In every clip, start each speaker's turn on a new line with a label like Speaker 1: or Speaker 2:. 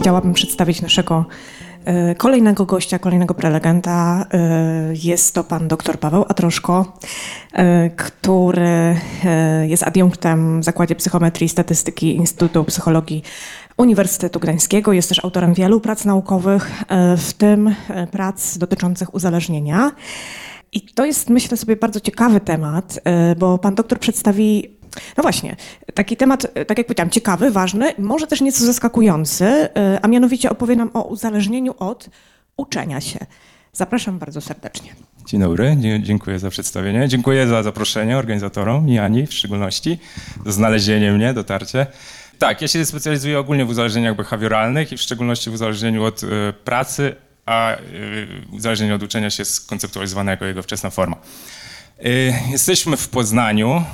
Speaker 1: Chciałabym przedstawić naszego e, kolejnego gościa, kolejnego prelegenta. E, Jest to pan dr Paweł Atroszko, e, który jest adiunktem w Zakładzie Psychometrii i Statystyki Instytutu Psychologii Uniwersytetu Gdańskiego. Jest też autorem wielu prac naukowych, w tym prac dotyczących uzależnienia. I to jest, myślę sobie, bardzo ciekawy temat, bo pan doktor przedstawi no właśnie, taki temat, tak jak powiedziałam, ciekawy, ważny, może też nieco zaskakujący, e, a mianowicie opowie nam o uzależnieniu od uczenia się. Zapraszam bardzo serdecznie.
Speaker 2: Dzień dobry, dziękuję za przedstawienie. Dziękuję za zaproszenie organizatorom i Ani w szczególności, za znalezienie mnie, dotarcie. Tak, ja się specjalizuję ogólnie w uzależnieniach behawioralnych i w szczególności w uzależnieniu od e, pracy, a e, uzależnienie od uczenia się jest konceptualizowane jako jego wczesna forma. Jesteśmy w Poznaniu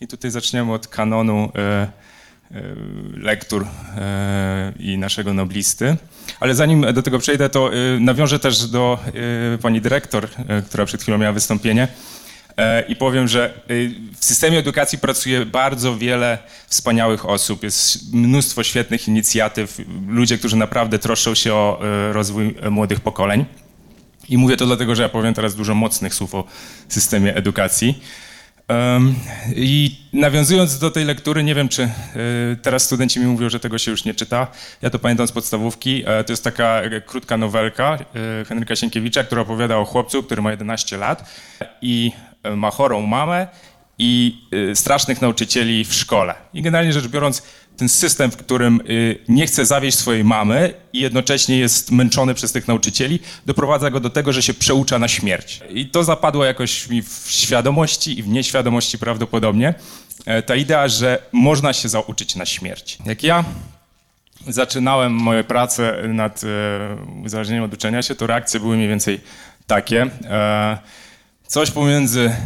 Speaker 2: i tutaj zaczniemy od kanonu e, e, lektur e, i naszego noblisty. Ale zanim do tego przejdę, to nawiążę też do pani dyrektor, która przed chwilą miała wystąpienie. I powiem, że w systemie edukacji pracuje bardzo wiele wspaniałych osób. Jest mnóstwo świetnych inicjatyw, ludzie, którzy naprawdę troszczą się o rozwój młodych pokoleń. I mówię to dlatego, że ja powiem teraz dużo mocnych słów o systemie edukacji. I nawiązując do tej lektury, nie wiem, czy y, teraz studenci mi mówią, że tego się już nie czyta. Ja to pamiętam z podstawówki. E, to jest taka e, krótka nowelka e, Henryka Sienkiewicza, która opowiada o chłopcu, który ma 11 lat i e, ma chorą mamę i strasznych nauczycieli w szkole. I generalnie rzecz biorąc, ten system, w którym y, nie chce zawieść swojej mamy i jednocześnie jest męczony przez tych nauczycieli, doprowadza go do tego, że się przeucza na śmierć. I to zapadło jakoś mi w świadomości i w nieświadomości prawdopodobnie. E, Ta idea, że można się zauczyć na śmierć. Jak ja zaczynałem moje prace nad e, uzależnieniem od uczenia się, to reakcje były mniej więcej takie. E, coś pomiędzy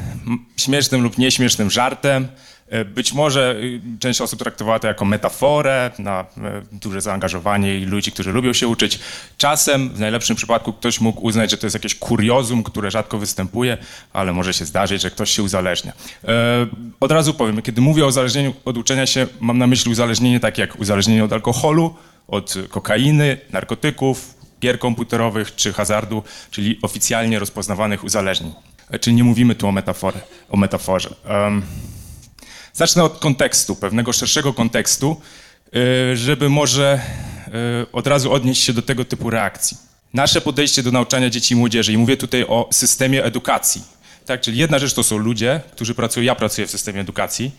Speaker 2: śmiesznym lub nieśmiesznym żartem. E, Być może y, część osób traktowała to jako metaforę na e, duże zaangażowanie i ludzi, którzy lubią się uczyć. Czasem, w najlepszym przypadku, ktoś mógł uznać, że to jest jakieś kuriozum, które rzadko występuje, ale może się zdarzyć, że ktoś się uzależnia. E, Od razu powiem, kiedy mówię o uzależnieniu od uczenia się, mam na myśli uzależnienie takie jak uzależnienie od alkoholu, od kokainy, narkotyków, gier komputerowych czy hazardu, czyli oficjalnie rozpoznawanych uzależnień. Czyli nie mówimy tu o, metaforze, o metaforze. Em, zacznę od kontekstu, pewnego szerszego kontekstu, y, żeby może y, od razu odnieść się do tego typu reakcji. Nasze podejście do nauczania dzieci i młodzieży, i mówię tutaj o systemie edukacji, tak? czyli jedna rzecz to są ludzie, którzy pracują, ja pracuję w systemie edukacji,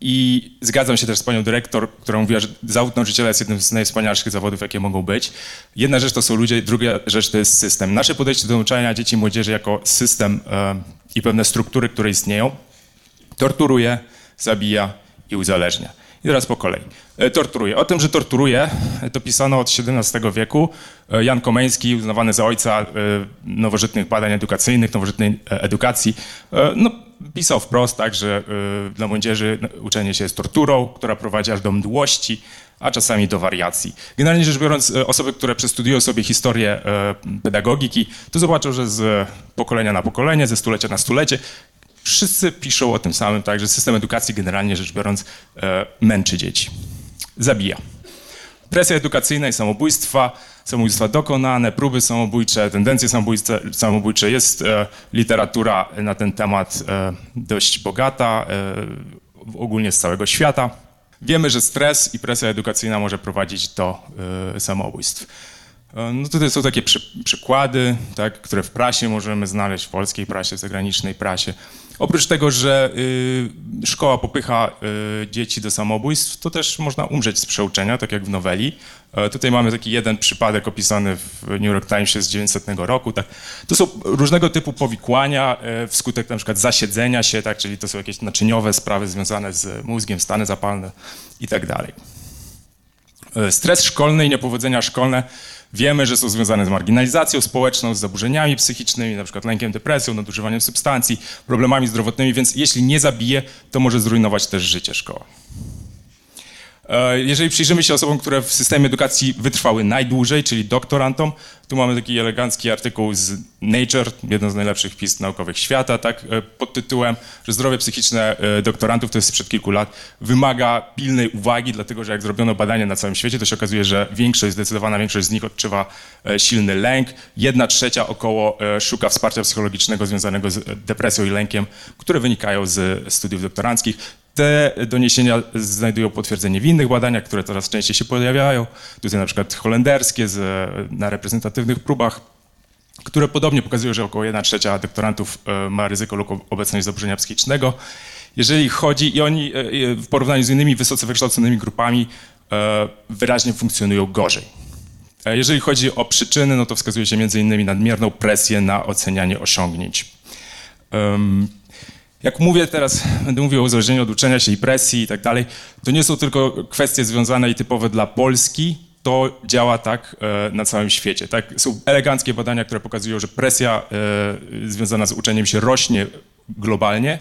Speaker 2: i zgadzam się też z panią dyrektor, która mówiła, że zawód nauczyciela jest jednym z najwspanialszych zawodów, jakie mogą być. Jedna rzecz to są ludzie, druga rzecz to jest system. Nasze podejście do nauczania dzieci i młodzieży jako system e, i pewne struktury, które istnieją, torturuje, zabija i uzależnia. I teraz po kolei. E, Torturuje. O tym, że torturuje, e, to pisano od XVII wieku. E, Jan Komeński, uznawany za ojca nowożytnych badań edukacyjnych, nowożytnej edukacji, no, pisał wprost, tak, że dla młodzieży uczenie się jest torturą, która prowadzi aż do mdłości, a czasami do wariacji. Generalnie rzecz biorąc, osoby, które przestudiują sobie historię pedagogiki, to zobaczą, że z pokolenia na pokolenie, ze stulecia na stulecie wszyscy piszą o tym samym, tak, że system edukacji generalnie rzecz biorąc e, męczy dzieci, zabija. Presja edukacyjna i samobójstwa, samobójstwa dokonane, próby samobójcze, tendencje samobójcze, samobójcze. Jest e, literatura na ten temat e, dość bogata, ogólnie z całego świata. Wiemy, że stres i presja edukacyjna może prowadzić do samobójstw. No tutaj są takie przy, przykłady, tak, które w prasie możemy znaleźć, w polskiej prasie, w zagranicznej prasie. Oprócz tego, że y, szkoła popycha y, dzieci do samobójstw, to też można umrzeć z przeuczenia, tak jak w noweli. E, tutaj mamy taki jeden przypadek opisany w New York Timesie z 900 roku. Tak. To są różnego typu powikłania e, wskutek na przykład zasiedzenia się, tak, czyli to są jakieś naczyniowe sprawy związane z mózgiem, stany zapalne i tak. E, Stres szkolny i niepowodzenia szkolne wiemy, że są związane z marginalizacją społeczną, z zaburzeniami psychicznymi, na przykład lękiem, depresją, nadużywaniem substancji, problemami zdrowotnymi, więc jeśli nie zabije, to może zrujnować też życie szkoły. E, jeżeli przyjrzymy się osobom, które w systemie edukacji wytrwały najdłużej, czyli doktorantom, tu mamy taki elegancki artykuł z Nature, jeden z najlepszych pism naukowych świata, tak, e, pod tytułem, że zdrowie psychiczne e, doktorantów, to jest sprzed kilku lat, wymaga pilnej uwagi, dlatego że jak zrobiono badanie na całym świecie, to się okazuje, że większość, zdecydowana większość z nich odczuwa silny lęk. Jedna trzecia około szuka wsparcia psychologicznego związanego z depresją i lękiem, które wynikają z studiów doktoranckich. Te doniesienia znajdują potwierdzenie w innych badaniach, które coraz częściej się pojawiają. Tutaj na przykład holenderskie z, na reprezentatywnych próbach, które podobnie pokazują, że około 1 trzecia doktorantów e, ma ryzyko lub obecność zaburzenia psychicznego. Jeżeli chodzi, i oni e, e, w porównaniu z innymi wysoce wykształconymi grupami wyraźnie funkcjonują gorzej. Jeżeli chodzi o przyczyny, no to wskazuje się między innymi nadmierną presję na ocenianie osiągnięć. Jak mówię teraz, będę mówił o uzależnieniu od uczenia się i presji i tak dalej, to nie są tylko kwestie związane i typowe dla Polski, to działa tak e, na całym świecie. Tak? Są eleganckie badania, które pokazują, że presja e, związana z uczeniem się rośnie globalnie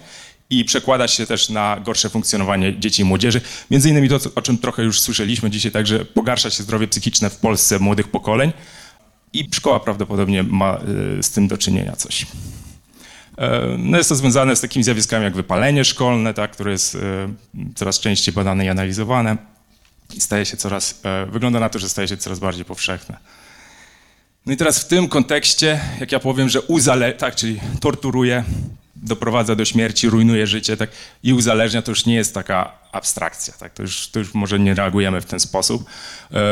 Speaker 2: i przekłada się też na gorsze funkcjonowanie dzieci i młodzieży. Między innymi to, o czym trochę już słyszeliśmy dzisiaj, także pogarsza się zdrowie psychiczne w Polsce młodych pokoleń i szkoła prawdopodobnie ma e, z tym do czynienia coś. E, no jest to związane z takimi zjawiskami jak wypalenie szkolne, tak, które jest e, coraz częściej badane i analizowane i staje się coraz, e, wygląda na to, że staje się coraz bardziej powszechne. No i teraz w tym kontekście, jak ja powiem, że uzale, tak, czyli torturuje, doprowadza do śmierci, rujnuje życie, tak, i uzależnia, to już nie jest taka abstrakcja, tak, to już, to już może nie reagujemy w ten sposób.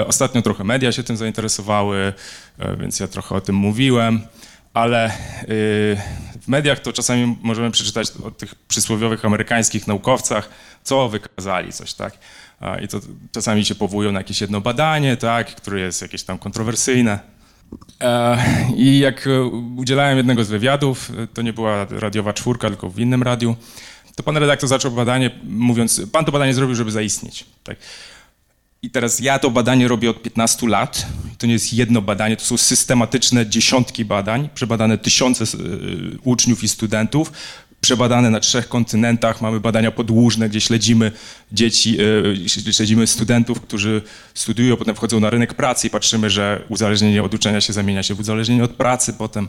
Speaker 2: ostatnio trochę media się tym zainteresowały, więc ja trochę o tym mówiłem ale y, w mediach to czasami możemy przeczytać o tych przysłowiowych amerykańskich naukowcach, co wykazali coś, tak? I to czasami się powołują na jakieś jedno badanie, tak, które jest jakieś tam kontrowersyjne. E, I jak udzielałem jednego z wywiadów, to nie była radiowa czwórka, tylko w innym radiu, to pan redaktor zaczął badanie mówiąc, pan to badanie zrobił, żeby zaistnieć. Tak? I teraz ja to badanie robię od 15 lat. To nie jest jedno badanie, to są systematyczne dziesiątki badań, przebadane tysiące y, uczniów i studentów, przebadane na trzech kontynentach. Mamy badania podłużne, gdzie śledzimy dzieci, y, śledzimy studentów, którzy studiują, potem wchodzą na rynek pracy i patrzymy, że uzależnienie od uczenia się zamienia się w uzależnienie od pracy. Potem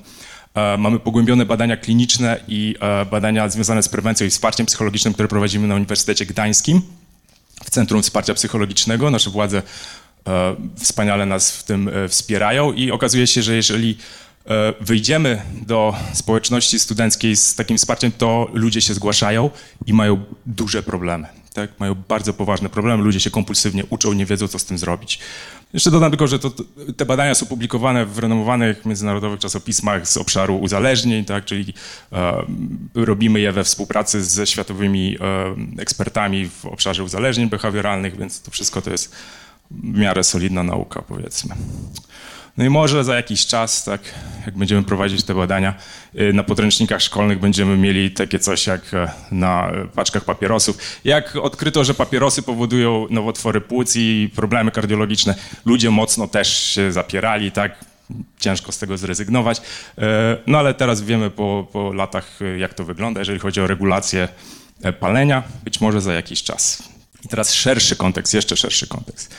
Speaker 2: e, mamy pogłębione badania kliniczne i e, badania związane z prewencją i wsparciem psychologicznym, które prowadzimy na Uniwersytecie Gdańskim w Centrum Wsparcia Psychologicznego. Nasze władze e, wspaniale nas w tym e, wspierają i okazuje się, że jeżeli e, wyjdziemy do społeczności studenckiej z takim wsparciem, to ludzie się zgłaszają i mają duże problemy. Tak? Mają bardzo poważne problemy, ludzie się kompulsywnie uczą, nie wiedzą, co z tym zrobić. Jeszcze dodam tylko, że to, te badania są publikowane w renomowanych międzynarodowych czasopismach z obszaru uzależnień, tak? czyli e, robimy je we współpracy ze światowymi e, ekspertami w obszarze uzależnień behawioralnych, więc to wszystko to jest w miarę solidna nauka, powiedzmy. No i może za jakiś czas, tak, jak będziemy prowadzić te badania, y, na podręcznikach szkolnych będziemy mieli takie coś jak e, na paczkach papierosów. Jak odkryto, że papierosy powodują nowotwory płuc i problemy kardiologiczne, ludzie mocno też się zapierali, tak, ciężko z tego zrezygnować. E, no ale teraz wiemy po, po latach, e, jak to wygląda, jeżeli chodzi o regulację palenia, być może za jakiś czas. I teraz szerszy kontekst, jeszcze szerszy kontekst.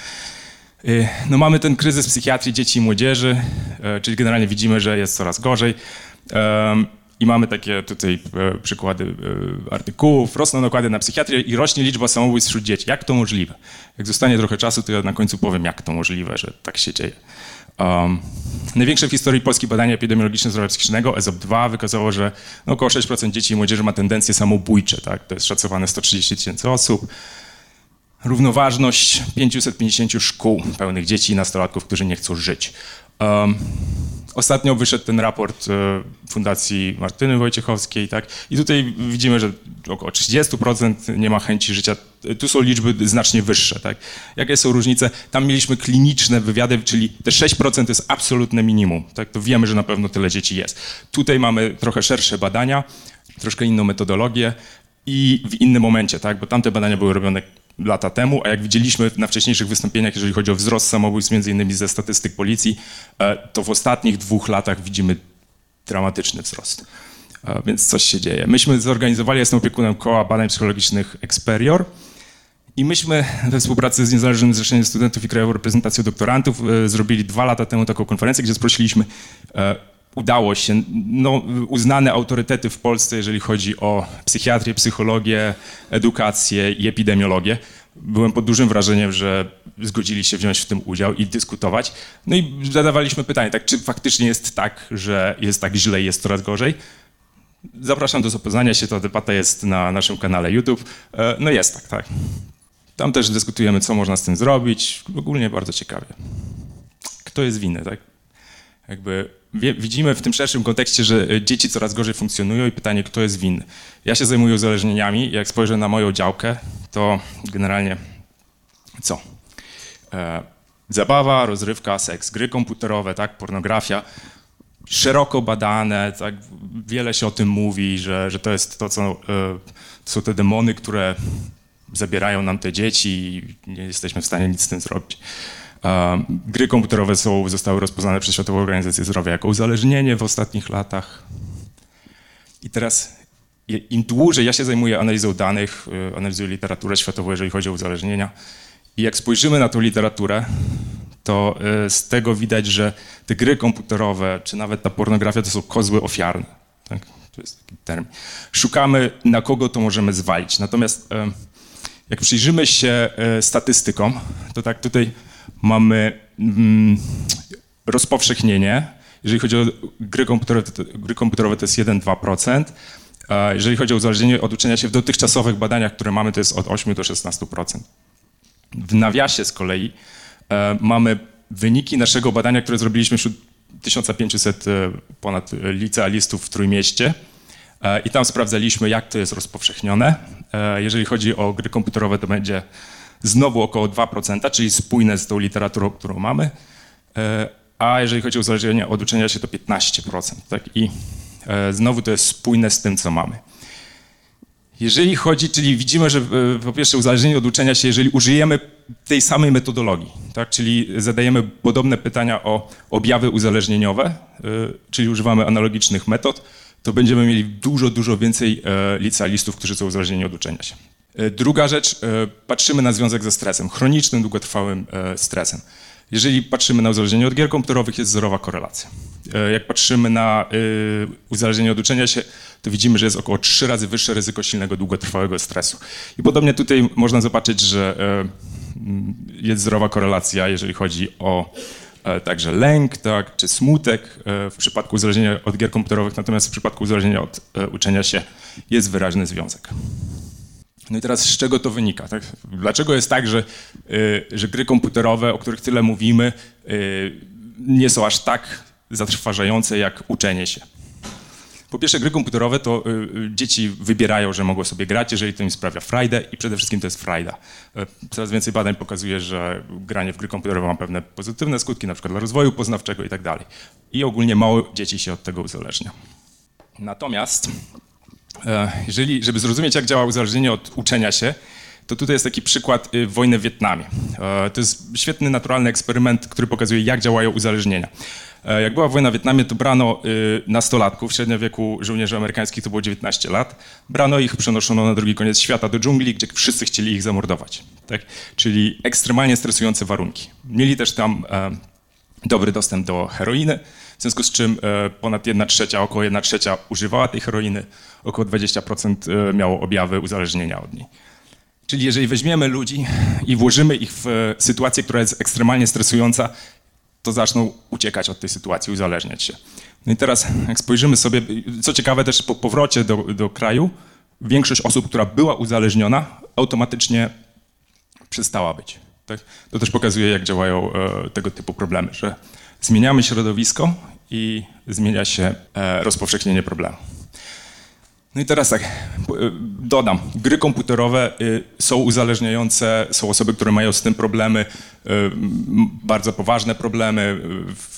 Speaker 2: Y, no mamy ten kryzys psychiatrii dzieci i młodzieży, e, czyli generalnie widzimy, że jest coraz gorzej. I mamy takie tutaj e, przykłady e, artykułów. Rosną nakłady na psychiatrię i rośnie liczba samobójstw wśród dzieci. Jak to możliwe? Jak zostanie trochę czasu, to ja na końcu powiem, jak to możliwe, że tak się dzieje. Um, największe w historii polskie badanie epidemiologiczne zdrowia psychicznego, ESOP-2, wykazało, że no około 6% dzieci i młodzieży ma tendencje samobójcze. Tak? To jest szacowane 130 tysięcy osób równoważność 550 szkół pełnych dzieci i nastolatków, którzy nie chcą żyć. Um, ostatnio wyszedł ten raport e, Fundacji Martyny Wojciechowskiej, tak? I tutaj widzimy, że około 30% nie ma chęci życia. Tu są liczby znacznie wyższe, tak? Jakie są różnice? Tam mieliśmy kliniczne wywiady, czyli te 6% to jest absolutne minimum, tak? To wiemy, że na pewno tyle dzieci jest. Tutaj mamy trochę szersze badania, troszkę inną metodologię i w innym momencie, tak? Bo tamte badania były robione lata temu, a jak widzieliśmy na wcześniejszych wystąpieniach, jeżeli chodzi o wzrost samobójstw, między innymi ze statystyk policji, e, to w ostatnich dwóch latach widzimy dramatyczny wzrost. E, więc coś się dzieje. Myśmy zorganizowali, jestem opiekunem koła badań psychologicznych Experior I myśmy we współpracy z Niezależnym Zrzeszeniem Studentów i Krajową Reprezentacją Doktorantów e, zrobili dwa lata temu taką konferencję, gdzie sprosiliśmy, e, udało się, no, uznane autorytety w Polsce, jeżeli chodzi o psychiatrię, psychologię, edukację i epidemiologię. Byłem pod dużym wrażeniem, że zgodzili się wziąć w tym udział i dyskutować. No i zadawaliśmy pytanie, tak, czy faktycznie jest tak, że jest tak źle i jest coraz gorzej? Zapraszam do zapoznania się, ta debata jest na naszym kanale YouTube. E, no jest tak, tak. Tam też dyskutujemy, co można z tym zrobić. Ogólnie bardzo ciekawie. Kto jest winny, tak? Jakby widzimy w tym szerszym kontekście, że dzieci coraz gorzej funkcjonują i pytanie, kto jest winny. Ja się zajmuję uzależnieniami. Jak spojrzę na moją działkę, to generalnie co? E, zabawa, rozrywka, seks, gry komputerowe, tak, pornografia szeroko badane, tak, wiele się o tym mówi, że, że to jest to, co e, to są te demony, które zabierają nam te dzieci i nie jesteśmy w stanie nic z tym zrobić. Gry komputerowe są, zostały rozpoznane przez Światową Organizację Zdrowia jako uzależnienie w ostatnich latach. I teraz im dłużej ja się zajmuję analizą danych, e, analizuję literaturę światową, jeżeli chodzi o uzależnienia, i jak spojrzymy na tą literaturę, to e, z tego widać, że te gry komputerowe, czy nawet ta pornografia to są kozły ofiarne. Tak? To jest taki termin. Szukamy, na kogo to możemy zwalić. Natomiast e, jak przyjrzymy się statystykom, to tak tutaj mamy mm, rozpowszechnienie. Jeżeli chodzi o gry komputerowe, to, gry komputerowe to jest 1-2%. Jeżeli chodzi o uzależnienie od uczenia się w dotychczasowych badaniach, które mamy, to jest od 8 do 16%. W nawiasie z kolei e, mamy wyniki naszego badania, które zrobiliśmy wśród 1500 e, ponad licealistów w Trójmieście. E, I tam sprawdzaliśmy, jak to jest rozpowszechnione. Jeżeli chodzi o gry komputerowe, to będzie znowu około 2%, czyli spójne z tą literaturą, którą mamy. A jeżeli chodzi o uzależnienie od uczenia się, to 15%. Tak? I znowu to jest spójne z tym, co mamy. Jeżeli chodzi, czyli widzimy, że e, po pierwsze uzależnienie od uczenia się, jeżeli użyjemy tej samej metodologii, tak, czyli zadajemy podobne pytania o objawy uzależnieniowe, e, czyli używamy analogicznych metod, to będziemy mieli dużo, dużo więcej e, licealistów, którzy są uzależnieni od uczenia się. Druga rzecz, patrzymy na związek ze stresem, chronicznym, długotrwałym stresem. Jeżeli patrzymy na uzależnienie od gier komputerowych, jest zerowa korelacja. E, jak patrzymy na uzależnienie od uczenia się, to widzimy, że jest około trzy razy wyższe ryzyko silnego, długotrwałego stresu. I podobnie tutaj można zobaczyć, że e, jest zerowa korelacja, jeżeli chodzi o e, także lęk, tak, czy smutek w przypadku uzależnienia od gier komputerowych, natomiast w przypadku uzależnienia od uczenia się jest wyraźny związek. No i teraz z czego to wynika? Tak? Dlaczego jest tak, że, y, że gry komputerowe, o których tyle mówimy, y, nie są aż tak zatrważające jak uczenie się? Po pierwsze, gry komputerowe to y, dzieci wybierają, że mogą sobie grać, jeżeli to im sprawia frajdę i przede wszystkim to jest frajda. Coraz więcej badań pokazuje, że granie w gry komputerowe ma pewne pozytywne skutki, na przykład dla rozwoju poznawczego i tak dalej. I ogólnie mało dzieci się od tego uzależnia. Natomiast jeżeli, żeby zrozumieć, jak działa uzależnienie od uczenia się, to tutaj jest taki przykład y, wojny w Wietnamie. E, to jest świetny, naturalny eksperyment, który pokazuje, jak działają uzależnienia. E, jak była wojna w Wietnamie, to brano y, nastolatków, w średnim wieku żołnierzy amerykańskich to było 19 lat, brano ich, przenoszono na drugi koniec świata do dżungli, gdzie wszyscy chcieli ich zamordować. Tak? Czyli ekstremalnie stresujące warunki. Mieli też tam dobry dostęp do heroiny, w związku z czym e, ponad 1 trzecia, około 1 trzecia używała tej heroiny, około 20% e, miało objawy uzależnienia od niej. Czyli jeżeli weźmiemy ludzi i włożymy ich w e, sytuację, która jest ekstremalnie stresująca, to zaczną uciekać od tej sytuacji, uzależniać się. No i teraz, jak spojrzymy sobie, co ciekawe, też po powrocie do, do kraju, większość osób, która była uzależniona, automatycznie przestała być. Tak? To też pokazuje, jak działają e, tego typu problemy, że zmieniamy środowisko i zmienia się e, rozpowszechnienie problemu. No i teraz tak, e, dodam, gry komputerowe y, są uzależniające, są osoby, które mają z tym problemy, y, bardzo poważne problemy.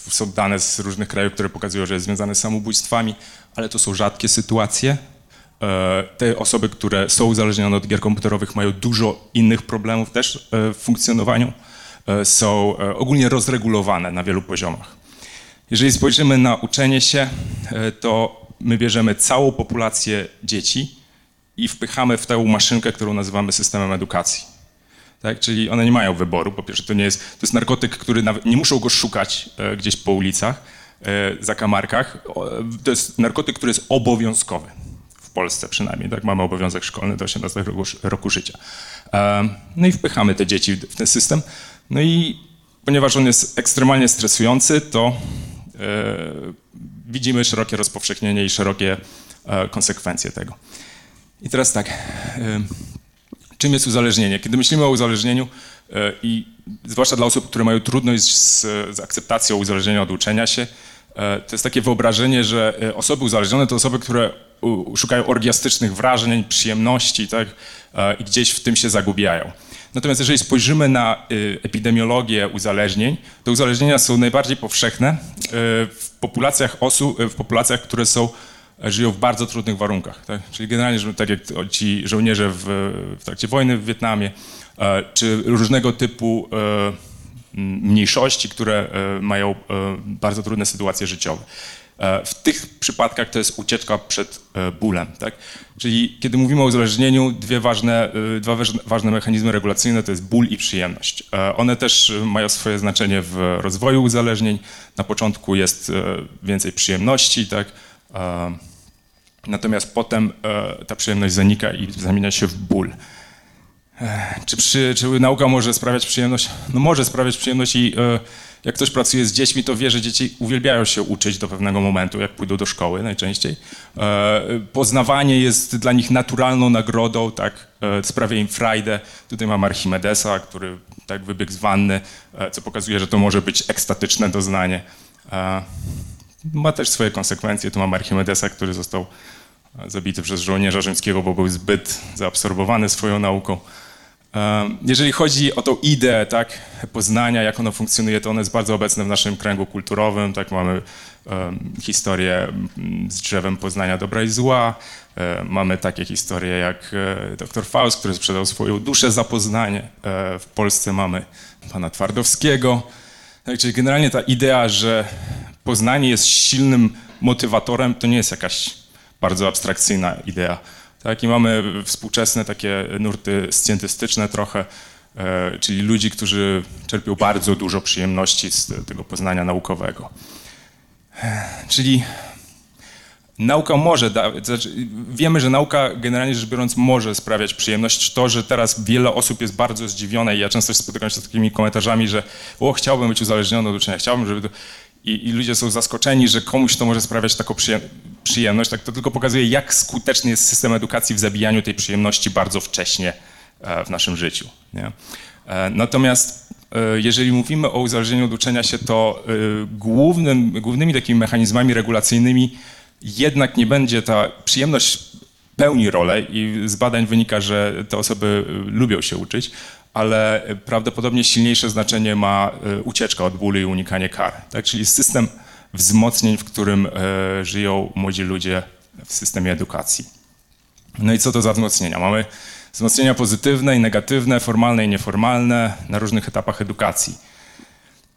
Speaker 2: Y, są dane z różnych krajów, które pokazują, że jest związane z samobójstwami, ale to są rzadkie sytuacje. E, te osoby, które są uzależnione od gier komputerowych, mają dużo innych problemów też w funkcjonowaniu. E, są e, ogólnie rozregulowane na wielu poziomach. Jeżeli spojrzymy na uczenie się, e, to my bierzemy całą populację dzieci i wpychamy w tę maszynkę, którą nazywamy systemem edukacji. Tak? Czyli one nie mają wyboru. Po pierwsze, to nie jest, to jest narkotyk, który nawet, nie muszą go szukać gdzieś po ulicach, zakamarkach. To jest narkotyk, który jest obowiązkowy. W Polsce przynajmniej, tak? Mamy obowiązek szkolny do 18 roku, roku życia. No i wpychamy te dzieci w ten system. No i ponieważ on jest ekstremalnie stresujący, to e, widzimy szerokie rozpowszechnienie i szerokie e, konsekwencje tego. I teraz tak, e, czym jest uzależnienie? Kiedy myślimy o uzależnieniu i zwłaszcza dla osób, które mają trudność z, z akceptacją uzależnienia od uczenia się, to jest takie wyobrażenie, że e, osoby uzależnione to osoby, które szukają orgiastycznych wrażeń, przyjemności tak, e, i gdzieś w tym się zagubiają. Natomiast jeżeli spojrzymy na epidemiologię uzależnień, to uzależnienia są najbardziej powszechne w populacjach osób, w populacjach, które są żyją w bardzo trudnych warunkach. Tak? Czyli generalnie, tak jak ci żołnierze w, w trakcie wojny w Wietnamie, e, czy różnego typu e, mniejszości, które e, mają bardzo trudne sytuacje życiowe. W tych przypadkach to jest ucieczka przed bólem. Tak? Czyli kiedy mówimy o uzależnieniu, dwie ważne, dwa ważne mechanizmy regulacyjne to jest ból i przyjemność. One też mają swoje znaczenie w rozwoju uzależnień. Na początku jest więcej przyjemności, tak? Natomiast potem e, ta przyjemność zanika i zamienia się w ból. E, czy, przy, czy nauka może sprawiać przyjemność? No może sprawiać przyjemność i e, jak ktoś pracuje z dziećmi, to wie, że dzieci uwielbiają się uczyć do pewnego momentu, jak pójdą do szkoły najczęściej. Poznawanie jest dla nich naturalną nagrodą, tak, sprawia im frajdę. Tutaj mam Archimedesa, który tak wybiegł z wanny, co pokazuje, że to może być ekstatyczne doznanie ma też swoje konsekwencje. Tu mam Archimedesa, który został zabity przez żołnierza rzymskiego, bo był zbyt zaabsorbowany swoją nauką. Jeżeli chodzi o tą ideę tak, poznania, jak ono funkcjonuje, to ono jest bardzo obecne w naszym kręgu kulturowym. Tak, mamy historię z drzewem poznania dobra i zła. Mamy takie historie jak e, dr Faust, który sprzedał swoją duszę za poznanie. E, w Polsce mamy pana Twardowskiego. Tak, czyli generalnie ta idea, że poznanie jest silnym motywatorem, to nie jest jakaś bardzo abstrakcyjna idea. Tak? I mamy współczesne takie nurty scjentystyczne trochę, e, czyli ludzi, którzy czerpią bardzo dużo przyjemności z tego poznania naukowego. E, czyli nauka może, znaczy wiemy, że nauka generalnie rzecz biorąc może sprawiać przyjemność. To, że teraz wiele osób jest bardzo zdziwione i ja często spotykam się z takimi komentarzami, że o, chciałbym być uzależniony od uczenia, chciałbym, żeby... To i, i, ludzie są zaskoczeni, że komuś to może sprawiać taką przyjemność, tak to tylko pokazuje, jak skuteczny jest system edukacji w zabijaniu tej przyjemności bardzo wcześnie e, w naszym życiu. Nie? E, natomiast e, jeżeli mówimy o uzależnieniu od uczenia się, to głównym, głównymi takimi mechanizmami regulacyjnymi jednak nie będzie ta przyjemność pełni rolę i z badań wynika, że te osoby lubią się uczyć, ale prawdopodobnie silniejsze znaczenie ma e, ucieczka od bólu i unikanie kar. Tak? Czyli system wzmocnień, w którym e, żyją młodzi ludzie w systemie edukacji. No i co to za wzmocnienia? Mamy wzmocnienia pozytywne i negatywne, formalne i nieformalne na różnych etapach edukacji.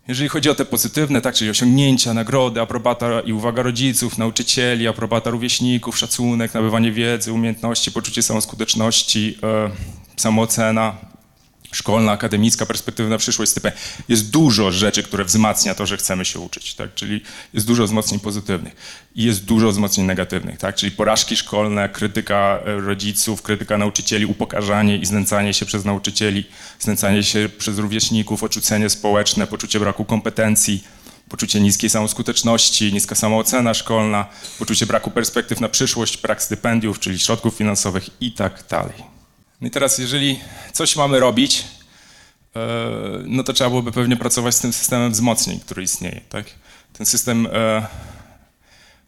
Speaker 2: Jeżeli chodzi o te pozytywne, tak, czyli osiągnięcia, nagrody, aprobata i uwaga rodziców, nauczycieli, aprobata rówieśników, szacunek, nabywanie wiedzy, umiejętności, poczucie samoskuteczności, e, samoocena, szkolna, akademicka, perspektywa na przyszłość, typy. Jest dużo rzeczy, które wzmacnia to, że chcemy się uczyć, tak? Czyli jest dużo wzmocnień pozytywnych i jest dużo wzmocnień negatywnych, tak? Czyli porażki szkolne, krytyka e, rodziców, krytyka nauczycieli, upokarzanie i znęcanie się przez nauczycieli, znęcanie się przez rówieśników, odrzucenie społeczne, poczucie braku kompetencji, poczucie niskiej samoskuteczności, niska samoocena szkolna, poczucie braku perspektyw na przyszłość, brak stypendiów, czyli środków finansowych i tak dalej. No i teraz, jeżeli coś mamy robić, e, no to trzeba byłoby pewnie pracować z tym systemem wzmocnień, który istnieje. Tak? Ten system e,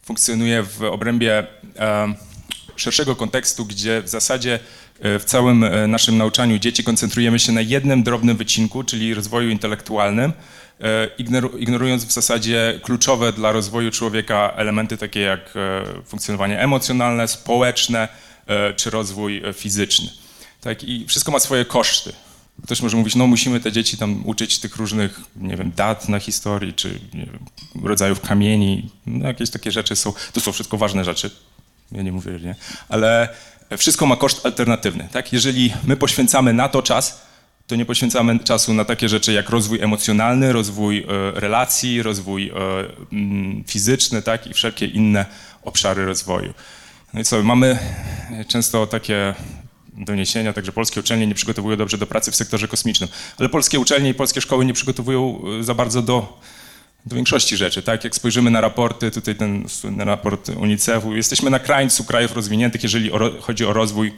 Speaker 2: funkcjonuje w obrębie e, szerszego kontekstu, gdzie w zasadzie w całym naszym nauczaniu dzieci koncentrujemy się na jednym drobnym wycinku, czyli rozwoju intelektualnym, ignorując w zasadzie kluczowe dla rozwoju człowieka elementy takie jak funkcjonowanie emocjonalne, społeczne czy rozwój fizyczny. Tak, I wszystko ma swoje koszty. Ktoś może mówić, no musimy te dzieci tam uczyć tych różnych, nie wiem, dat na historii, czy wiem, rodzajów kamieni, no, jakieś takie rzeczy są, to są wszystko ważne rzeczy, ja nie mówię, nie, ale wszystko ma koszt alternatywny, tak? Jeżeli my poświęcamy na to czas, to nie poświęcamy czasu na takie rzeczy jak rozwój emocjonalny, rozwój e, relacji, rozwój e, mm, fizyczny, tak, i wszelkie inne obszary rozwoju. No i co, mamy często takie doniesienia, także polskie uczelnie nie przygotowują dobrze do pracy w sektorze kosmicznym, ale polskie uczelnie i polskie szkoły nie przygotowują e, za bardzo do, do większości rzeczy, tak? Jak spojrzymy na raporty, tutaj ten słynny raport UNICEF-u, jesteśmy na krańcu krajów rozwiniętych, jeżeli o, chodzi o rozwój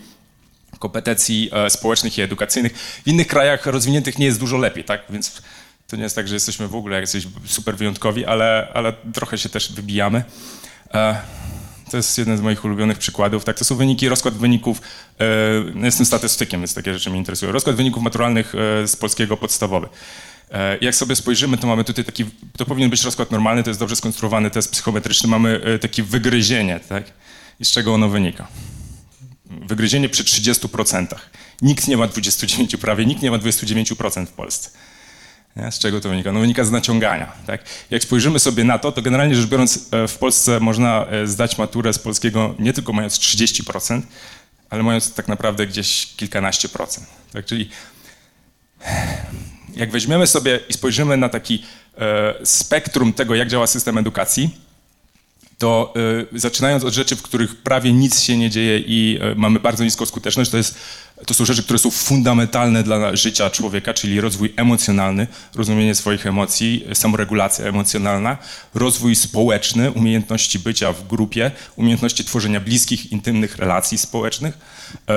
Speaker 2: kompetencji e, społecznych i edukacyjnych. W innych krajach rozwiniętych nie jest dużo lepiej, tak? Więc to nie jest tak, że jesteśmy w ogóle jacyś super wyjątkowi, ale, ale trochę się też wybijamy. E, to jest jeden z moich ulubionych przykładów. Tak, to są wyniki, rozkład wyników. E, jestem statystykiem, więc takie rzeczy mnie interesują. Rozkład wyników maturalnych z polskiego podstawowy. Jak sobie spojrzymy, to mamy tutaj taki, to powinien być rozkład normalny, to jest dobrze skonstruowany test psychometryczny, mamy takie wygryzienie, tak? I z czego ono wynika? wygryzienie przy 30%. Nikt nie ma 29, prawie nikt nie ma 29% w Polsce. Nie? Z czego to wynika? No wynika z naciągania. Tak? Jak spojrzymy sobie na to, to generalnie rzecz biorąc e, w Polsce można e, zdać maturę z polskiego nie tylko mając 30%, ale mając tak naprawdę gdzieś kilkanaście procent. Tak? Czyli jak weźmiemy sobie i spojrzymy na taki e, spektrum tego, jak działa system edukacji, to y, zaczynając od rzeczy, w których prawie nic się nie dzieje i y, mamy bardzo niską skuteczność, to, jest, to są rzeczy, które są fundamentalne dla życia człowieka, czyli rozwój emocjonalny, rozumienie swoich emocji, samoregulacja emocjonalna, rozwój społeczny, umiejętności bycia w grupie, umiejętności tworzenia bliskich, intymnych relacji społecznych, y,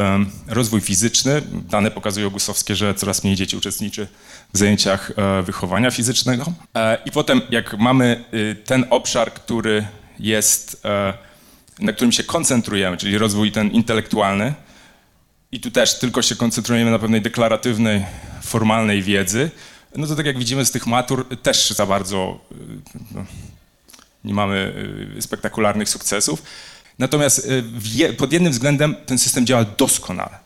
Speaker 2: rozwój fizyczny. Dane pokazują gusowskie, że coraz mniej dzieci uczestniczy w zajęciach e, wychowania fizycznego. E, I potem, jak mamy y, ten obszar, który jest, e, na którym się koncentrujemy, czyli rozwój ten intelektualny. I tu też tylko się koncentrujemy na pewnej deklaratywnej, formalnej wiedzy. No to tak jak widzimy z tych matur, też za bardzo e, no, nie mamy e, spektakularnych sukcesów. Natomiast pod jednym względem ten system działa doskonale.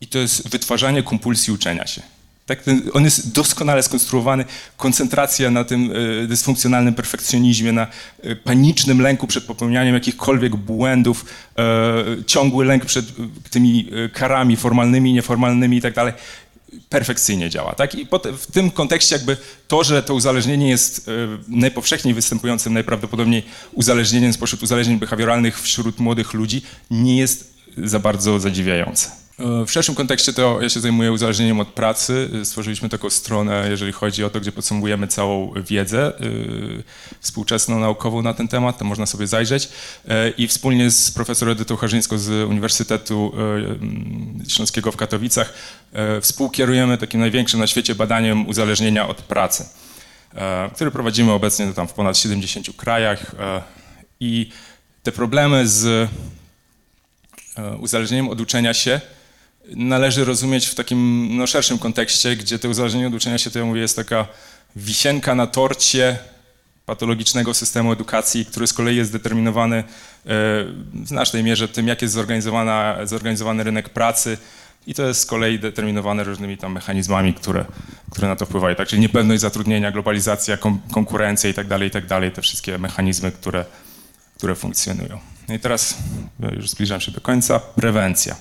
Speaker 2: I to jest wytwarzanie kompulsji uczenia się. Tak, on jest doskonale skonstruowany. Koncentracja na tym e, dysfunkcjonalnym perfekcjonizmie, na e, panicznym lęku przed popełnianiem jakichkolwiek błędów, e, ciągły lęk przed tymi karami formalnymi, nieformalnymi i tak perfekcyjnie działa. Tak? I w tym kontekście jakby to, że to uzależnienie jest najpowszechniej występującym, najprawdopodobniej uzależnieniem spośród uzależnień behawioralnych wśród młodych ludzi, nie jest za bardzo zadziwiające. E, w szerszym kontekście to ja się zajmuję uzależnieniem od pracy. Stworzyliśmy taką stronę, jeżeli chodzi o to, gdzie podsumowujemy całą wiedzę e, współczesną, naukową na ten temat, to można sobie zajrzeć. E, I wspólnie z profesorem Edytą Harzyńską z Uniwersytetu Śląskiego w Katowicach współkierujemy takim największym na świecie badaniem uzależnienia od pracy, które prowadzimy obecnie tam w ponad 70 krajach. I te problemy z uzależnieniem od uczenia się należy rozumieć w takim no, szerszym kontekście, gdzie to uzależnienie od uczenia się, to ja mówię, jest taka wisienka na torcie patologicznego systemu edukacji, który z kolei jest determinowany e, w znacznej mierze tym, jak jest zorganizowany rynek pracy i to jest z kolei determinowane różnymi tam mechanizmami, które, które na to wpływają. Tak, czyli niepewność zatrudnienia, globalizacja, kom, konkurencja i tak dalej, i tak dalej, te wszystkie mechanizmy, które, które funkcjonują. No i teraz już zbliżam się do końca. Prewencja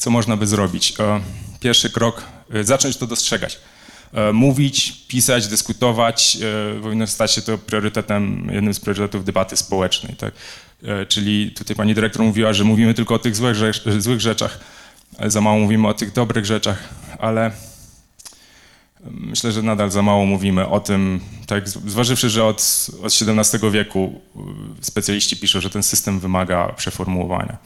Speaker 2: co można by zrobić? E, pierwszy krok, e, zacząć to dostrzegać. E, mówić, pisać, dyskutować, powinno stać się to priorytetem, jednym z priorytetów debaty społecznej. Tak? Czyli tutaj pani dyrektor mówiła, że mówimy tylko o tych złych, złych rzeczach, za mało mówimy o tych dobrych rzeczach, ale myślę, że nadal za mało mówimy o tym, tak, zważywszy, że od, od XVII wieku specjaliści piszą, że ten system wymaga przeformułowania.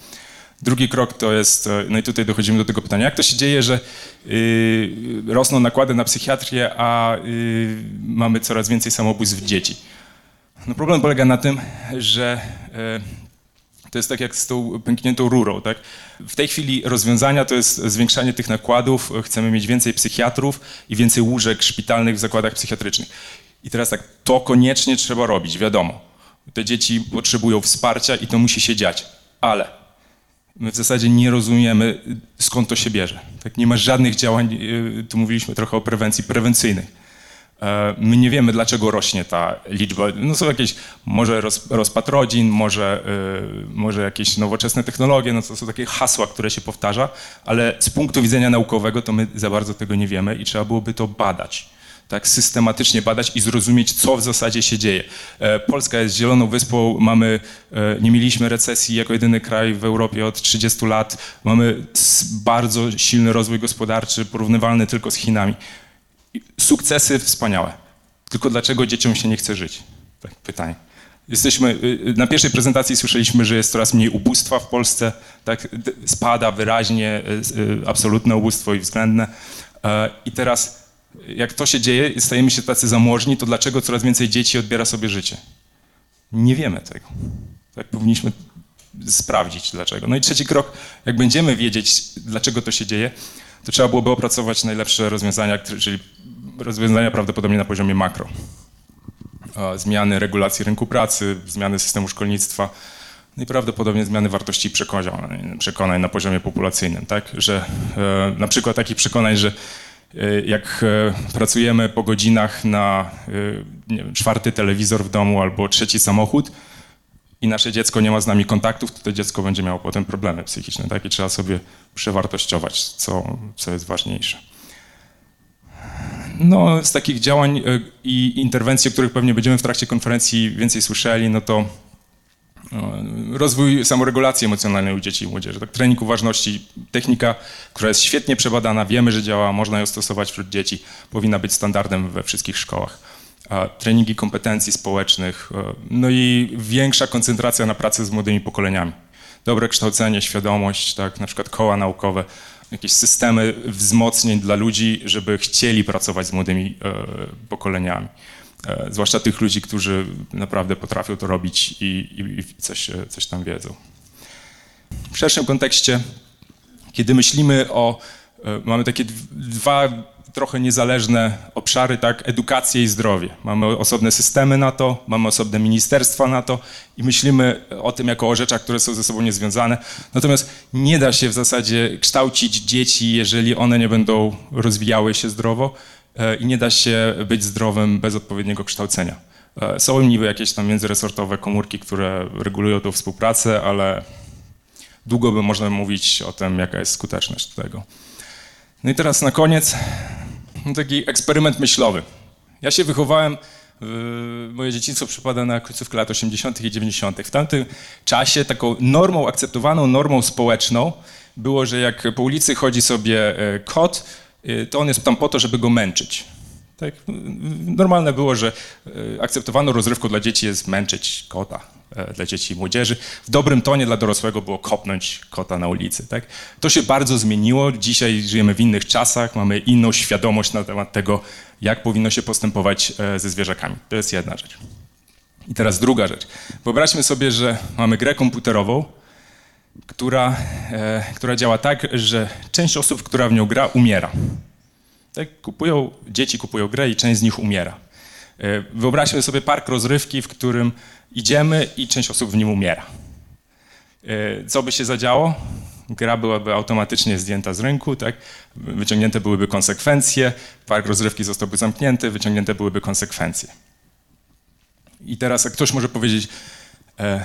Speaker 2: Drugi krok to jest, e, no i tutaj dochodzimy do tego pytania, jak to się dzieje, że y, rosną nakłady na psychiatrię, a y, mamy coraz więcej samobójstw dzieci? No problem polega na tym, że y, to jest tak jak z tą pękniętą rurą. Tak? W tej chwili rozwiązania to jest zwiększanie tych nakładów, chcemy mieć więcej psychiatrów i więcej łóżek szpitalnych w zakładach psychiatrycznych. I teraz tak, to koniecznie trzeba robić, wiadomo. Te dzieci potrzebują wsparcia i to musi się dziać, ale my w zasadzie nie rozumiemy, skąd to się bierze. Tak, nie ma żadnych działań, y, tu mówiliśmy trochę o prewencji prewencyjnej. E, my nie wiemy, dlaczego rośnie ta liczba. No są jakieś, może roz, rozpad rodzin, może, yy, może jakieś nowoczesne technologie, no to są takie hasła, które się powtarza, ale z punktu widzenia naukowego to my za bardzo tego nie wiemy i trzeba byłoby to badać. Tak, systematycznie badać i zrozumieć, co w zasadzie się dzieje. E, Polska jest zieloną wyspą, mamy, nie mieliśmy recesji jako jedyny kraj w Europie od 30 lat, mamy bardzo silny rozwój gospodarczy, porównywalny tylko z Chinami sukcesy wspaniałe. Tylko dlaczego dzieciom się nie chce żyć? Tak, pytanie. Jesteśmy, y, y, na pierwszej prezentacji słyszeliśmy, że jest coraz mniej ubóstwa w Polsce, tak, spada wyraźnie y, absolutne ubóstwo i względne. E, I teraz, jak to się dzieje, stajemy się tacy zamożni, to dlaczego coraz więcej dzieci odbiera sobie życie? Nie wiemy tego. Tak powinniśmy sprawdzić dlaczego. No i trzeci krok, jak będziemy wiedzieć, dlaczego to się dzieje, to trzeba byłoby opracować najlepsze rozwiązania, czyli rozwiązania prawdopodobnie na poziomie makro. Zmiany regulacji rynku pracy, zmiany systemu szkolnictwa, no i prawdopodobnie zmiany wartości przekonań, przekonań na poziomie populacyjnym, tak? Że e, na przykład takich przekonań, że jak e, pracujemy po godzinach na wiem, czwarty telewizor w domu albo trzeci samochód i nasze dziecko nie ma z nami kontaktów, to to dziecko będzie miało potem problemy psychiczne, tak? I trzeba sobie przewartościować, co, co jest ważniejsze. No, z takich działań e, i interwencji, o których pewnie będziemy w trakcie konferencji więcej słyszeli, no to e, rozwój samoregulacji emocjonalnej u dzieci i młodzieży. Tak, trening uważności, technika, która jest świetnie przebadana, wiemy, że działa, można ją stosować wśród dzieci, powinna być standardem we wszystkich szkołach. Treningi kompetencji społecznych, e, no i większa koncentracja na pracy z młodymi pokoleniami. Dobre kształcenie, świadomość, tak, na przykład koła naukowe, jakieś systemy wzmocnień dla ludzi, żeby chcieli pracować z młodymi e, pokoleniami. E, zwłaszcza tych ludzi, którzy naprawdę potrafią to robić i, i, coś, e, coś tam wiedzą. W szerszym kontekście, kiedy myślimy o, e, mamy takie dwa trochę niezależne obszary, tak, edukację i zdrowie. Mamy osobne systemy na to, mamy osobne ministerstwa na to i myślimy o tym jako o rzeczach, które są ze sobą niezwiązane. Natomiast nie da się w zasadzie kształcić dzieci, jeżeli one nie będą rozwijały się zdrowo i nie da się być zdrowym bez odpowiedniego kształcenia. E, są niby jakieś tam międzyresortowe komórki, które regulują tą współpracę, ale długo by można mówić o tym, jaka jest skuteczność tego. No i teraz na koniec taki eksperyment myślowy. Ja się wychowałem, moje dzieciństwo przypada na końcówkę lat 80. i 90. W tamtym czasie taką normą, akceptowaną normą społeczną było, że jak po ulicy chodzi sobie e, kot, e, to on jest tam po to, żeby go męczyć. Tak? Normalne było, że e, akceptowaną rozrywką dla dzieci jest męczyć kota, e, dla dzieci i młodzieży. W dobrym tonie dla dorosłego było kopnąć kota na ulicy. Tak? To się bardzo zmieniło. Dzisiaj żyjemy w innych czasach, mamy inną świadomość na temat tego, jak powinno się postępować e, ze zwierzakami. To jest jedna rzecz. I teraz druga rzecz. Wyobraźmy sobie, że mamy grę komputerową, która, e, która działa tak, że część osób, która w nią gra, umiera. Tak, kupują, dzieci kupują grę i część z nich umiera. E, wyobraźmy sobie park rozrywki, w którym idziemy i część osób w nim umiera. E, co by się zadziało? Gra byłaby automatycznie zdjęta z rynku, tak? wyciągnięte byłyby konsekwencje, park rozrywki zostałby zamknięty, wyciągnięte byłyby konsekwencje. I teraz ktoś może powiedzieć, e,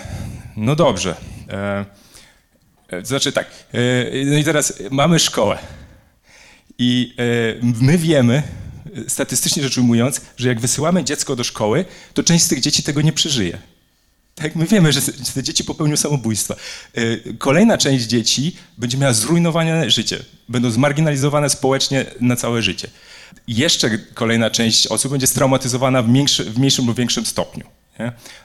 Speaker 2: no dobrze, e, znaczy tak, e, no i teraz mamy szkołę. I e, my wiemy, statystycznie rzecz ujmując, że jak wysyłamy dziecko do szkoły, to część z tych dzieci tego nie przeżyje. Tak, my wiemy, że te dzieci popełnią samobójstwa. E, kolejna część dzieci będzie miała zrujnowane życie, będą zmarginalizowane społecznie na całe życie. Jeszcze kolejna część osób będzie straumatyzowana w, w mniejszym lub większym stopniu.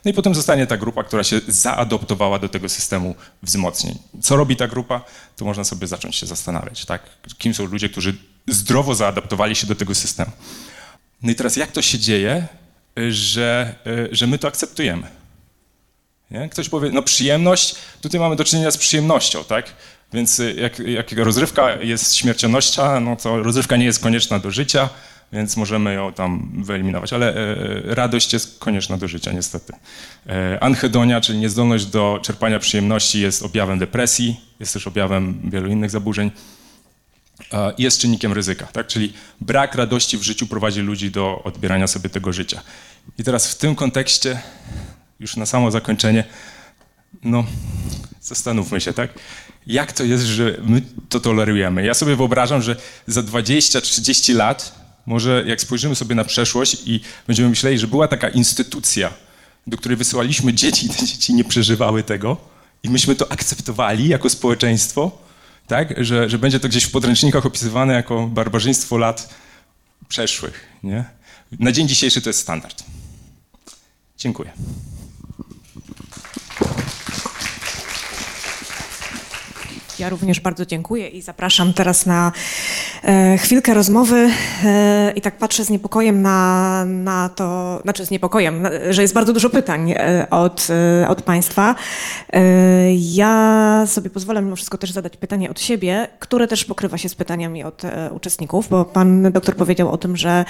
Speaker 2: No i potem zostanie ta grupa, która się zaadoptowała do tego systemu wzmocnień. Co robi ta grupa? To można sobie zacząć się zastanawiać, tak? Kim są ludzie, którzy zdrowo zaadaptowali się do tego systemu. No i teraz jak to się dzieje, że, że my to akceptujemy? Nie? Ktoś powie, no przyjemność, tutaj mamy do czynienia z przyjemnością, tak? Więc jak, jak rozrywka jest śmiercionnością, no to rozrywka nie jest konieczna do życia, więc możemy ją tam wyeliminować, ale e, radość jest konieczna do życia niestety. E, anhedonia, czyli niezdolność do czerpania przyjemności jest objawem depresji, jest też objawem wielu innych zaburzeń. jest czynnikiem ryzyka, tak? czyli brak radości w życiu prowadzi ludzi do odbierania sobie tego życia. I teraz w tym kontekście, już na samo zakończenie, no zastanówmy się, tak? Jak to jest, że my to tolerujemy? Ja sobie wyobrażam, że za 20-30 lat, może jak spojrzymy sobie na przeszłość i będziemy myśleli, że była taka instytucja, do której wysyłaliśmy dzieci te dzieci nie przeżywały tego i myśmy to akceptowali jako społeczeństwo, tak? Że, że będzie to gdzieś w podręcznikach opisywane jako barbarzyństwo lat przeszłych. Nie? Na dzień dzisiejszy to jest standard. Dziękuję.
Speaker 1: Ja również bardzo dziękuję i zapraszam teraz na e, chwilkę rozmowy e, i tak patrzę z niepokojem na, na to, znaczy z niepokojem, że jest bardzo dużo pytań e, od, od Państwa. Ja sobie pozwolę mimo wszystko też zadać pytanie od siebie, które też pokrywa się z pytaniami od uczestników, bo Pan doktor powiedział o tym, że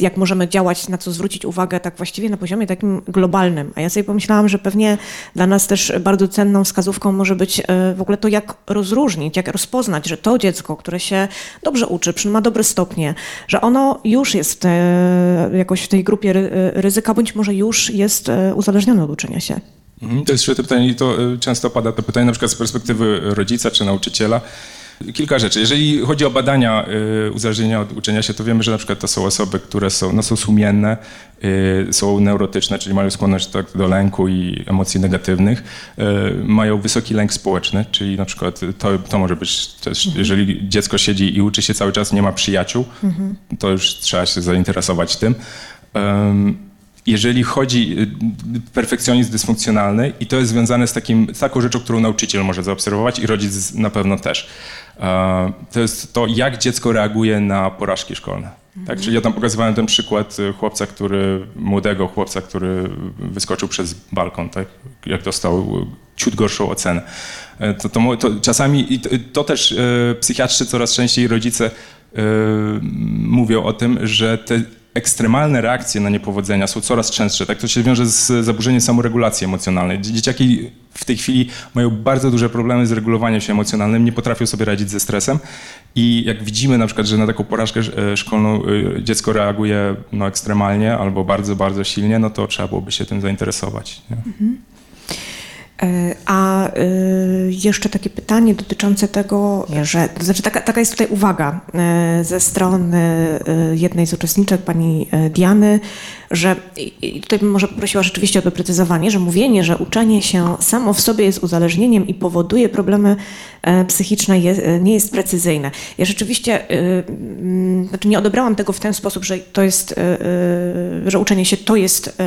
Speaker 1: jak możemy działać, na co zwrócić uwagę tak właściwie na poziomie takim globalnym. A ja sobie pomyślałam, że pewnie dla nas też bardzo cenną wskazówką może być w ogóle to, jak rozróżnić, jak rozpoznać, że to dziecko, które się dobrze uczy, ma dobre stopnie, że ono już jest e, jakoś w tej grupie ryzyka, bądź może już jest e, uzależnione od uczenia się.
Speaker 2: Mhm, to jest świetne pytanie i to e, często pada to pytanie na przykład z perspektywy rodzica czy nauczyciela. Kilka rzeczy. Jeżeli chodzi o badania y, uzależnienia od uczenia się, to wiemy, że na przykład to są osoby, które są, no, są sumienne, y, są neurotyczne, czyli mają skłonność tak, do lęku i emocji negatywnych, y, mają wysoki lęk społeczny, czyli na przykład to, to może być też, mhm. jeżeli dziecko siedzi i uczy się cały czas, nie ma przyjaciół, mhm. to już trzeba się zainteresować tym. jeżeli chodzi perfekcjonizm dysfunkcjonalny i to jest związane z, takim, z taką rzeczą, którą nauczyciel może zaobserwować i rodzic na pewno też. E, to jest to, jak dziecko reaguje na porażki szkolne. Tak? Czyli ja tam pokazywałem ten przykład e, chłopca, który, młodego chłopca, który wyskoczył przez balkon, tak? jak dostał ciut gorszą ocenę. E, to, to, to czasami, to, to też e, psychiatrzy coraz częściej rodzice e, mówią o tym, że te ekstremalne reakcje na niepowodzenia są coraz częstsze. Tak to się wiąże z zaburzeniem samoregulacji emocjonalnej. Dzieciaki w tej chwili mają bardzo duże problemy z regulowaniem się emocjonalnym, nie potrafią sobie radzić ze stresem i jak widzimy na przykład, że na taką porażkę e, szkolną e, dziecko reaguje no, ekstremalnie albo bardzo, bardzo silnie, no to trzeba byłoby się tym zainteresować. Mhm.
Speaker 1: E, a e, jeszcze takie pytanie dotyczące tego, że to znaczy taka, taka jest tutaj uwaga e, ze strony jednej z uczestniczek, pani Diany, że i tutaj bym może poprosiła rzeczywiście o doprecyzowanie, że mówienie, że uczenie się samo w sobie jest uzależnieniem i powoduje problemy psychiczne nie jest precyzyjne. Ja rzeczywiście mm, znaczy nie odebrałam tego w ten sposób, że to jest, że uczenie się to jest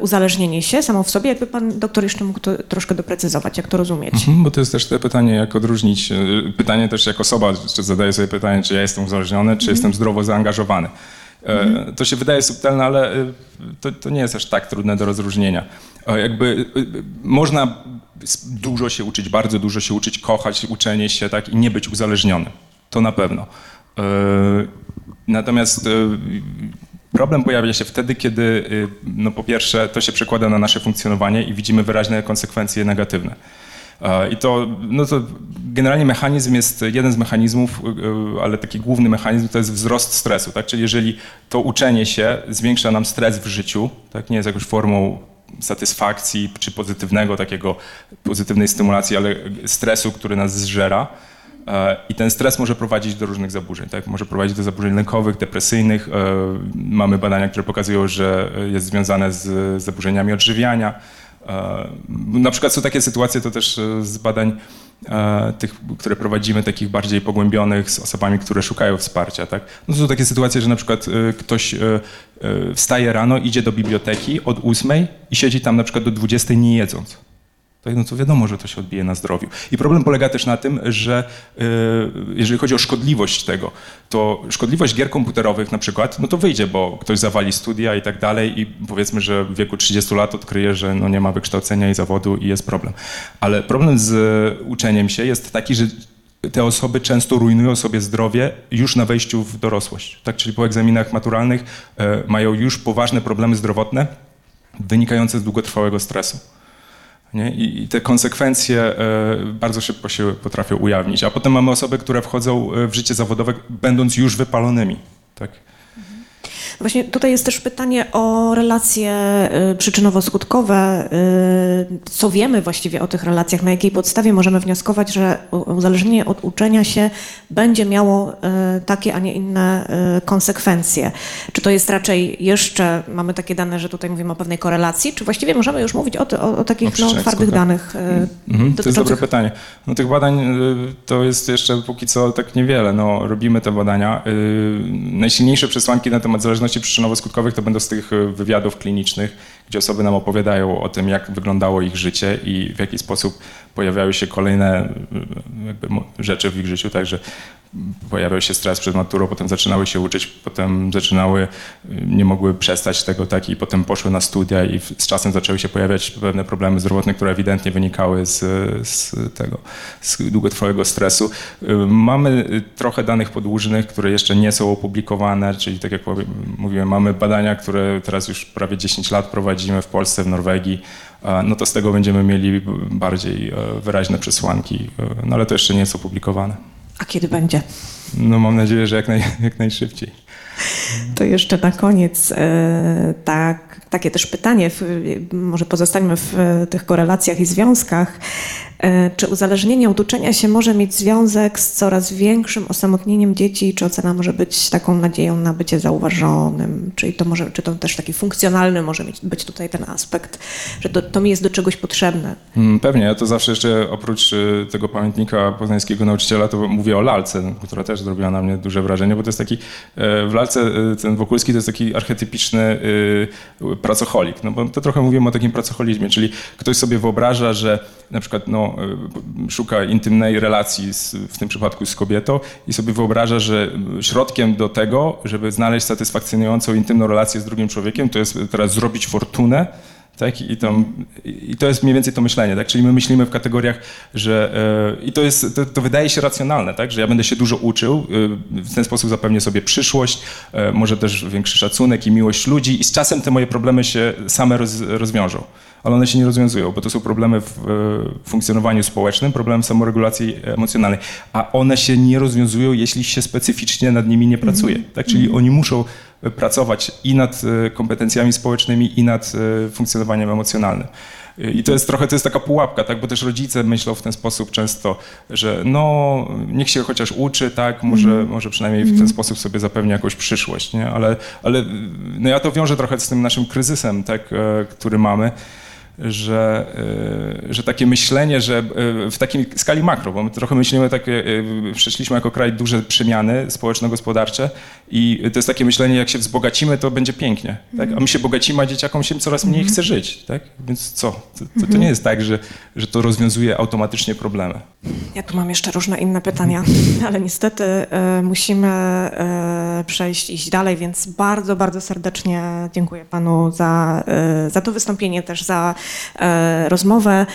Speaker 1: uzależnienie się samo w sobie. Jakby pan doktor jeszcze mógł to troszkę doprecyzować, jak to rozumieć. Mhm,
Speaker 2: bo to jest też te pytanie, jak odróżnić, e, pytanie też jak osoba, czy zadaję sobie pytanie, czy ja jestem uzależniony, czy mhm. jestem zdrowo zaangażowany. E. To się wydaje subtelne, ale e, to, to, nie jest aż tak trudne do rozróżnienia. Jakby można dużo się uczyć, bardzo dużo się uczyć, kochać uczenie się tak i nie być uzależniony. To na pewno. Natomiast Problem pojawia się wtedy, kiedy no po pierwsze to się przekłada na nasze funkcjonowanie i widzimy wyraźne konsekwencje negatywne. I to, no to generalnie mechanizm jest jeden z mechanizmów, y, ale taki główny mechanizm to jest wzrost stresu. Tak? Czyli jeżeli to uczenie się zwiększa nam stres w życiu, tak? nie jest jakąś formą satysfakcji czy pozytywnego takiego, pozytywnej stymulacji, ale stresu, który nas zżera, E, I ten stres może prowadzić do różnych zaburzeń. Tak? Może prowadzić do zaburzeń lękowych, depresyjnych. E, mamy badania, które pokazują, że jest związane z zaburzeniami odżywiania. E, na przykład są takie sytuacje, to też z badań tych, które prowadzimy, takich bardziej pogłębionych z osobami, które szukają wsparcia. Tak? No są takie sytuacje, że na przykład ktoś wstaje rano, idzie do biblioteki od ósmej i siedzi tam na przykład do 20 nie jedząc tak, no to wiadomo, że to się odbije na zdrowiu. I problem polega też na tym, że yy, jeżeli chodzi o szkodliwość tego, to szkodliwość gier komputerowych na przykład, no to wyjdzie, bo ktoś zawali studia i tak dalej i powiedzmy, że w wieku 30 lat odkryje, że no nie ma wykształcenia i zawodu i jest problem. Ale problem z uczeniem się jest taki, że te osoby często rujnują sobie zdrowie już na wejściu w dorosłość. Tak, czyli po egzaminach maturalnych yy, mają już poważne problemy zdrowotne wynikające z długotrwałego stresu. Nie? I, te konsekwencje e, bardzo szybko się potrafią ujawnić. A potem mamy osoby, które wchodzą w życie zawodowe, będąc już wypalonymi. Tak?
Speaker 1: Właśnie tutaj jest też pytanie o relacje y, przyczynowo-skutkowe. Y, co wiemy właściwie o tych relacjach? Na jakiej podstawie możemy wnioskować, że uzależnienie od uczenia się będzie miało y, takie, a nie inne konsekwencje? Czy to jest raczej jeszcze, mamy takie dane, że tutaj mówimy o pewnej korelacji, czy właściwie możemy już mówić o, o, o takich no, twardych danych?
Speaker 2: Mhm, to jest dobre pytanie. No, tych badań to jest jeszcze póki co tak niewiele. No, robimy te badania. Najsilniejsze przesłanki na temat zależności przyczynowo-skutkowych to będą z tych e, wywiadów klinicznych, gdzie osoby nam opowiadają o tym, jak wyglądało ich życie i w jaki sposób pojawiały się kolejne e, rzeczy w ich życiu, także pojawiał się stres przed maturą, potem zaczynały się uczyć, potem zaczynały, nie mogły przestać tego, tak, i potem poszły na studia i z czasem zaczęły się pojawiać pewne problemy zdrowotne, które ewidentnie wynikały z, z tego, z długotrwałego stresu. Mamy trochę danych podłużnych, które jeszcze nie są opublikowane, czyli tak jak mówiłem, mamy badania, które teraz już prawie 10 lat prowadzimy w Polsce, w Norwegii, no to z tego będziemy mieli bardziej e, wyraźne przesłanki, e, no ale to jeszcze nie jest opublikowane.
Speaker 1: Kiedy będzie?
Speaker 2: No mam nadzieję, że jak, naj, jak najszybciej.
Speaker 1: To jeszcze na koniec e, tak, takie też pytanie, może pozostańmy w tych korelacjach i związkach. E, czy uzależnienie od uczenia się może mieć związek z coraz większym osamotnieniem dzieci, czy ocena może być taką nadzieją na bycie zauważonym? Czyli to może, czy to też taki funkcjonalny może być tutaj ten aspekt, że to, to mi jest do czegoś potrzebne?
Speaker 2: Mm, pewnie, ja to zawsze jeszcze oprócz e, tego pamiętnika poznańskiego nauczyciela, to mówię o lalce, która też zrobiła na mnie duże wrażenie, bo to jest taki, e, w lalce ten Wokulski to jest taki archetypiczny pracocholik, no bo to trochę mówimy o takim pracocholizmie, czyli ktoś sobie wyobraża, że na przykład no, E, szuka intymnej relacji z, w tym przypadku z kobietą i sobie wyobraża, że środkiem do tego, żeby znaleźć satysfakcjonującą intymną relację z drugim człowiekiem, to jest teraz zrobić fortunę, tak? I, tam, I to jest mniej więcej to myślenie, tak? Czyli my myślimy w kategoriach, że yy, i to, jest, to, to, wydaje się racjonalne, tak? Że ja będę się dużo uczył, yy, w ten sposób zapewnię sobie przyszłość, yy, może też większy szacunek i miłość ludzi i z czasem te moje problemy się same roz, rozwiążą ale one się nie rozwiązują, bo to są problemy w funkcjonowaniu społecznym, problem samoregulacji emocjonalnej, a one się nie rozwiązują, jeśli się specyficznie nad nimi nie pracuje. -hmm. Tak? Czyli -hmm. oni muszą pracować i nad e, kompetencjami społecznymi, i nad e, funkcjonowaniem emocjonalnym. I to jest trochę, to jest taka pułapka, tak, bo też rodzice myślą w ten sposób często, że no, niech się chociaż uczy, tak, może, mm. może przynajmniej w ten mhm. sposób sobie zapewni jakąś przyszłość, nie, ale, ale no ja to wiążę trochę z tym naszym kryzysem, tak, e, który mamy, że, e, że takie myślenie, że e, w takiej skali makro, bo my trochę myślimy takie, e, przeszliśmy jako kraj duże przemiany społeczno-gospodarcze i to jest takie myślenie, jak się wzbogacimy, to będzie pięknie, tak? a my się bogacimy, a dzieciakom się coraz mniej chce żyć, tak? więc co? To, to, to nie jest tak, że, że to rozwiązuje automatycznie problemy.
Speaker 1: Ja tu mam jeszcze różne inne pytania, ale niestety y, musimy y, przejść, iść dalej, więc bardzo, bardzo serdecznie dziękuję panu za, y, za to wystąpienie, też za rozmowę.